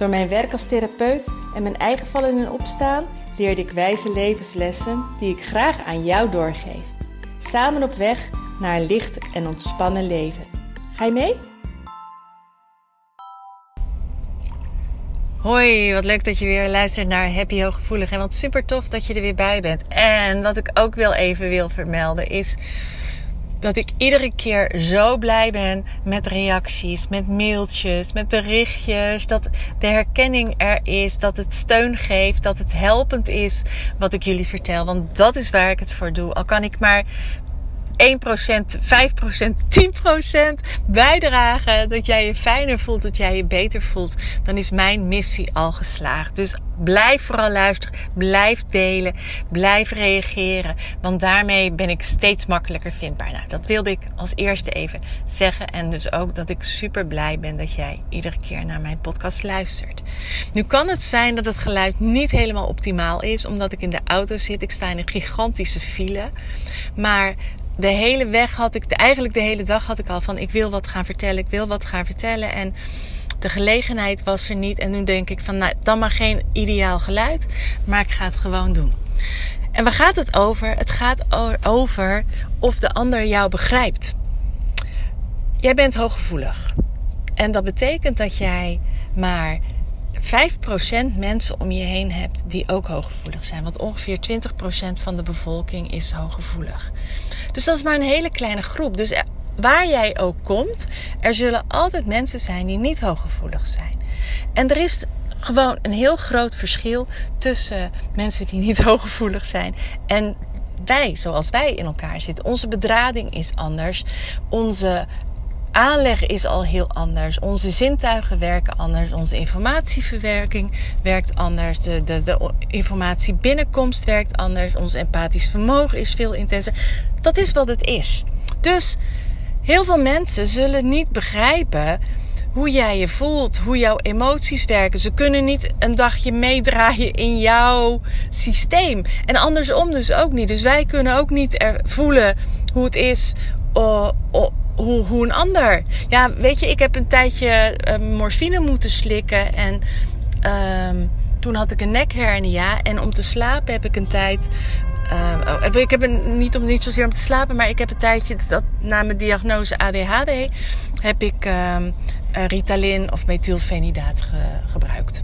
Door mijn werk als therapeut en mijn eigen vallen en opstaan leerde ik wijze levenslessen die ik graag aan jou doorgeef. Samen op weg naar een licht en ontspannen leven. Ga je mee? Hoi, wat leuk dat je weer luistert naar Happy Hooggevoelig. En wat super tof dat je er weer bij bent. En wat ik ook wel even wil vermelden is dat ik iedere keer zo blij ben met reacties, met mailtjes, met berichtjes. Dat de herkenning er is, dat het steun geeft, dat het helpend is wat ik jullie vertel. Want dat is waar ik het voor doe. Al kan ik maar 1%, 5%, 10% bijdragen. Dat jij je fijner voelt, dat jij je beter voelt. Dan is mijn missie al geslaagd. Dus blijf vooral luisteren. Blijf delen. Blijf reageren. Want daarmee ben ik steeds makkelijker vindbaar. Nou, dat wilde ik als eerste even zeggen. En dus ook dat ik super blij ben dat jij iedere keer naar mijn podcast luistert. Nu kan het zijn dat het geluid niet helemaal optimaal is. Omdat ik in de auto zit. Ik sta in een gigantische file. Maar de hele weg had ik, eigenlijk de hele dag had ik al van ik wil wat gaan vertellen, ik wil wat gaan vertellen. En de gelegenheid was er niet. En nu denk ik van nou, dan maar geen ideaal geluid, maar ik ga het gewoon doen. En waar gaat het over? Het gaat over of de ander jou begrijpt. Jij bent hooggevoelig. En dat betekent dat jij maar 5% mensen om je heen hebt die ook hooggevoelig zijn. Want ongeveer 20% van de bevolking is hooggevoelig. Dus dat is maar een hele kleine groep. Dus waar jij ook komt, er zullen altijd mensen zijn die niet hooggevoelig zijn. En er is gewoon een heel groot verschil tussen mensen die niet hooggevoelig zijn en wij, zoals wij in elkaar zitten. Onze bedrading is anders. Onze aanleg is al heel anders. Onze zintuigen werken anders. Onze informatieverwerking werkt anders. De, de, de informatiebinnenkomst werkt anders. Ons empathisch vermogen is veel intenser. Dat is wat het is. Dus heel veel mensen zullen niet begrijpen hoe jij je voelt, hoe jouw emoties werken. Ze kunnen niet een dagje meedraaien in jouw systeem. En andersom dus ook niet. Dus wij kunnen ook niet er voelen hoe het is uh, hoe, hoe een ander. Ja, weet je, ik heb een tijdje uh, morfine moeten slikken. En uh, toen had ik een nekhernia. En om te slapen heb ik een tijd. Uh, ik heb een, niet om niet zozeer om te slapen, maar ik heb een tijdje dat na mijn diagnose ADHD heb ik ehm, Ritalin of methylfenidaat ge, gebruikt.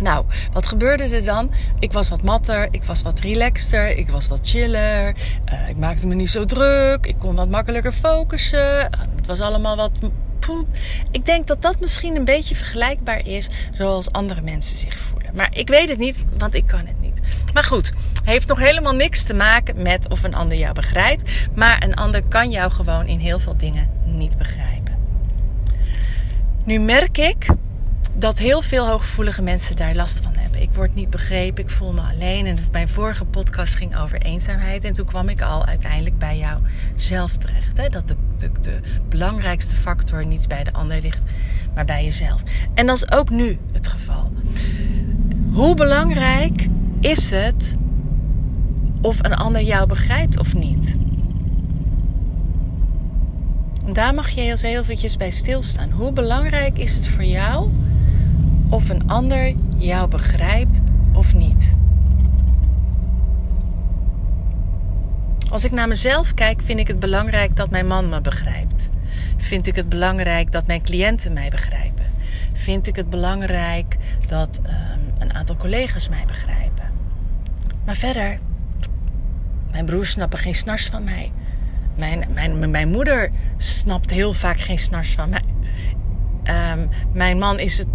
Nou, wat gebeurde er dan? Ik was wat matter, ik was wat relaxter, ik was wat chiller. Uh, ik maakte me niet zo druk, ik kon wat makkelijker focussen. Uh, het was allemaal wat. Poep. Ik denk dat dat misschien een beetje vergelijkbaar is zoals andere mensen zich voelen. Maar ik weet het niet, want ik kan het niet. Maar goed, heeft nog helemaal niks te maken met of een ander jou begrijpt. Maar een ander kan jou gewoon in heel veel dingen niet begrijpen. Nu merk ik dat heel veel hooggevoelige mensen daar last van hebben. Ik word niet begrepen, ik voel me alleen. En mijn vorige podcast ging over eenzaamheid. En toen kwam ik al uiteindelijk bij jou zelf terecht. Hè? Dat de, de, de belangrijkste factor niet bij de ander ligt, maar bij jezelf. En dat is ook nu het geval. Hoe belangrijk is het of een ander jou begrijpt of niet? Daar mag je heel eventjes bij stilstaan. Hoe belangrijk is het voor jou of een ander jou begrijpt of niet. Als ik naar mezelf kijk, vind ik het belangrijk dat mijn man me begrijpt. Vind ik het belangrijk dat mijn cliënten mij begrijpen. Vind ik het belangrijk dat um, een aantal collega's mij begrijpen. Maar verder, mijn broers snappen geen snars van mij. Mijn, mijn, mijn moeder snapt heel vaak geen snars van mij. Um, mijn man is het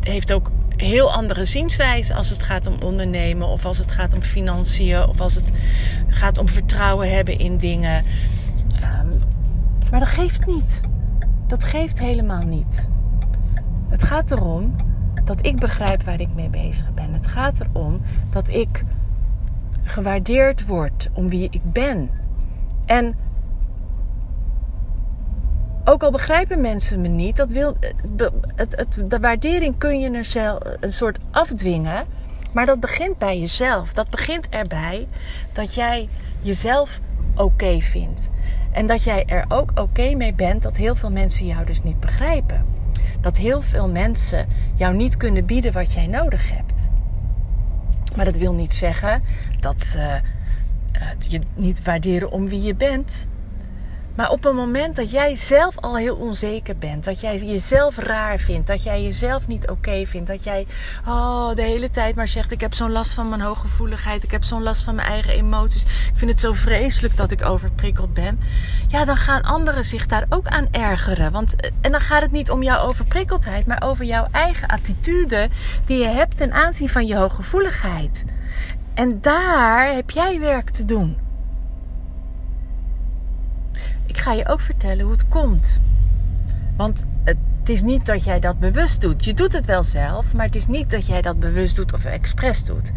heeft ook heel andere zienswijze als het gaat om ondernemen of als het gaat om financiën of als het gaat om vertrouwen hebben in dingen. Um, maar dat geeft niet. Dat geeft helemaal niet. Het gaat erom dat ik begrijp waar ik mee bezig ben. Het gaat erom dat ik gewaardeerd word om wie ik ben. En ook al begrijpen mensen me niet, dat wil, het, het, de waardering kun je een, een soort afdwingen. Maar dat begint bij jezelf. Dat begint erbij dat jij jezelf oké vindt. En dat jij er ook oké mee bent dat heel veel mensen jou dus niet begrijpen. Dat heel veel mensen jou niet kunnen bieden wat jij nodig hebt. Maar dat wil niet zeggen dat ze uh, je niet waarderen om wie je bent. Maar op het moment dat jij zelf al heel onzeker bent, dat jij jezelf raar vindt, dat jij jezelf niet oké vindt, dat jij oh, de hele tijd maar zegt: Ik heb zo'n last van mijn hooggevoeligheid, ik heb zo'n last van mijn eigen emoties, ik vind het zo vreselijk dat ik overprikkeld ben. Ja, dan gaan anderen zich daar ook aan ergeren. Want, eh, en dan gaat het niet om jouw overprikkeldheid, maar over jouw eigen attitude die je hebt ten aanzien van je hooggevoeligheid. En daar heb jij werk te doen ik ga je ook vertellen hoe het komt. Want het is niet dat jij dat bewust doet. Je doet het wel zelf, maar het is niet dat jij dat bewust doet of expres doet.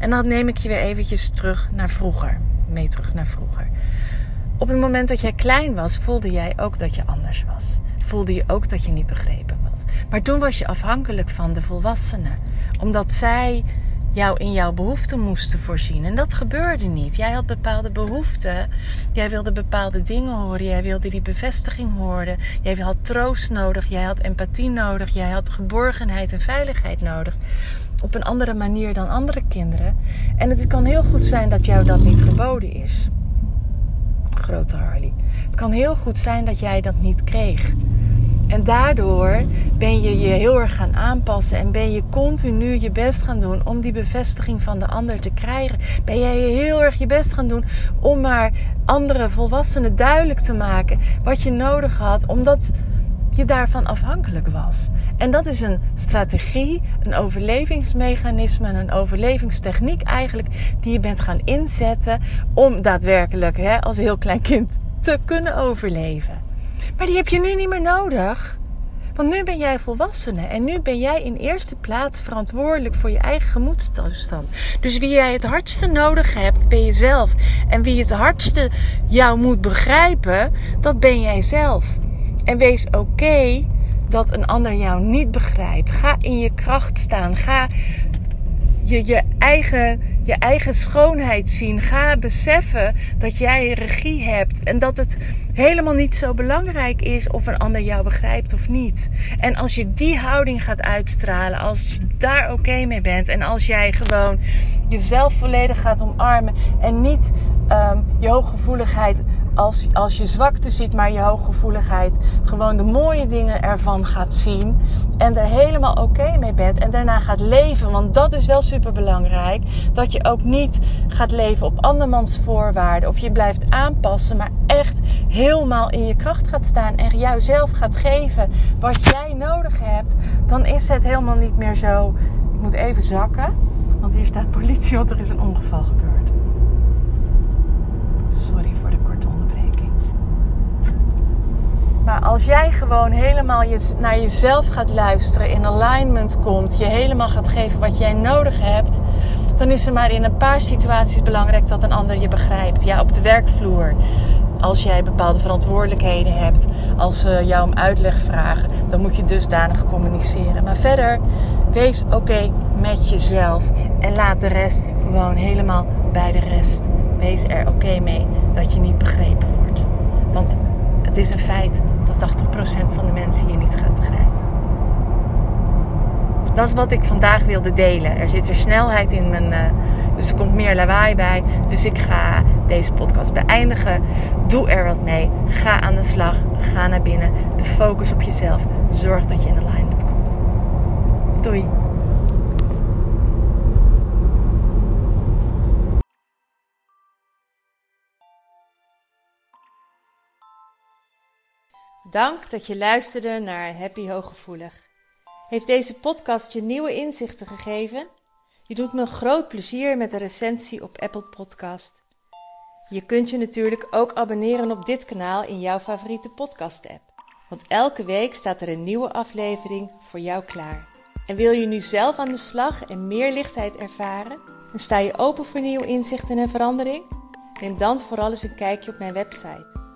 En dan neem ik je weer eventjes terug naar vroeger. Mee terug naar vroeger. Op het moment dat jij klein was, voelde jij ook dat je anders was. Voelde je ook dat je niet begrepen was. Maar toen was je afhankelijk van de volwassenen. Omdat zij jou in jouw behoeften moesten voorzien. En dat gebeurde niet. Jij had bepaalde behoeften. Jij wilde bepaalde dingen horen. Jij wilde die bevestiging horen. Jij had troost nodig. Jij had empathie nodig. Jij had geborgenheid en veiligheid nodig. Op een andere manier dan andere kinderen. En het kan heel goed zijn dat jou dat niet geboden is. Grote Harley. Het kan heel goed zijn dat jij dat niet kreeg. En daardoor ben je je heel erg gaan aanpassen en ben je continu je best gaan doen om die bevestiging van de ander te krijgen. Ben jij heel erg je best gaan doen om maar andere volwassenen duidelijk te maken wat je nodig had, omdat je daarvan afhankelijk was. En dat is een strategie, een overlevingsmechanisme, een overlevingstechniek eigenlijk, die je bent gaan inzetten om daadwerkelijk hè, als heel klein kind te kunnen overleven. Maar die heb je nu niet meer nodig. Want nu ben jij volwassene en nu ben jij in eerste plaats verantwoordelijk voor je eigen gemoedstoestand. Dus wie jij het hardste nodig hebt, ben jezelf. En wie het hardste jou moet begrijpen, dat ben jij zelf. En wees oké dat een ander jou niet begrijpt. Ga in je kracht staan. Ga je, je, eigen, je eigen schoonheid zien. Ga beseffen dat jij regie hebt. En dat het helemaal niet zo belangrijk is of een ander jou begrijpt of niet. En als je die houding gaat uitstralen, als je daar oké mee bent. En als jij gewoon jezelf volledig gaat omarmen. En niet um, je hooggevoeligheid als, als je zwakte ziet, maar je hooggevoeligheid gewoon de mooie dingen ervan gaat zien. En er helemaal oké mee bent. En daarna gaat leven. Want dat is wel super belangrijk. Dat je ook niet gaat leven op andermans voorwaarden. Of je blijft aanpassen. Maar echt helemaal in je kracht gaat staan. En jouzelf gaat geven wat jij nodig hebt. Dan is het helemaal niet meer zo. Ik moet even zakken. Want hier staat politie, want er is een ongeval gebeurd. Sorry voor de korte onderbreking. Maar als jij gewoon helemaal naar jezelf gaat luisteren, in alignment komt, je helemaal gaat geven wat jij nodig hebt, dan is het maar in een paar situaties belangrijk dat een ander je begrijpt. Ja, op de werkvloer. Als jij bepaalde verantwoordelijkheden hebt, als ze jou om uitleg vragen, dan moet je dusdanig communiceren. Maar verder, wees oké met jezelf en laat de rest gewoon helemaal bij de rest. Wees er oké mee dat je niet begrepen wordt. Want het is een feit dat 80% van de mensen je niet gaat begrijpen. Dat is wat ik vandaag wilde delen. Er zit weer snelheid in mijn. Uh, dus er komt meer lawaai bij. Dus ik ga deze podcast beëindigen. Doe er wat mee. Ga aan de slag. Ga naar binnen. Focus op jezelf. Zorg dat je in alignment komt. Doei. Dank dat je luisterde naar Happy Hooggevoelig. Heeft deze podcast je nieuwe inzichten gegeven? Je doet me een groot plezier met een recensie op Apple Podcast. Je kunt je natuurlijk ook abonneren op dit kanaal in jouw favoriete podcast-app. Want elke week staat er een nieuwe aflevering voor jou klaar. En wil je nu zelf aan de slag en meer lichtheid ervaren? En sta je open voor nieuwe inzichten en verandering? Neem dan vooral eens een kijkje op mijn website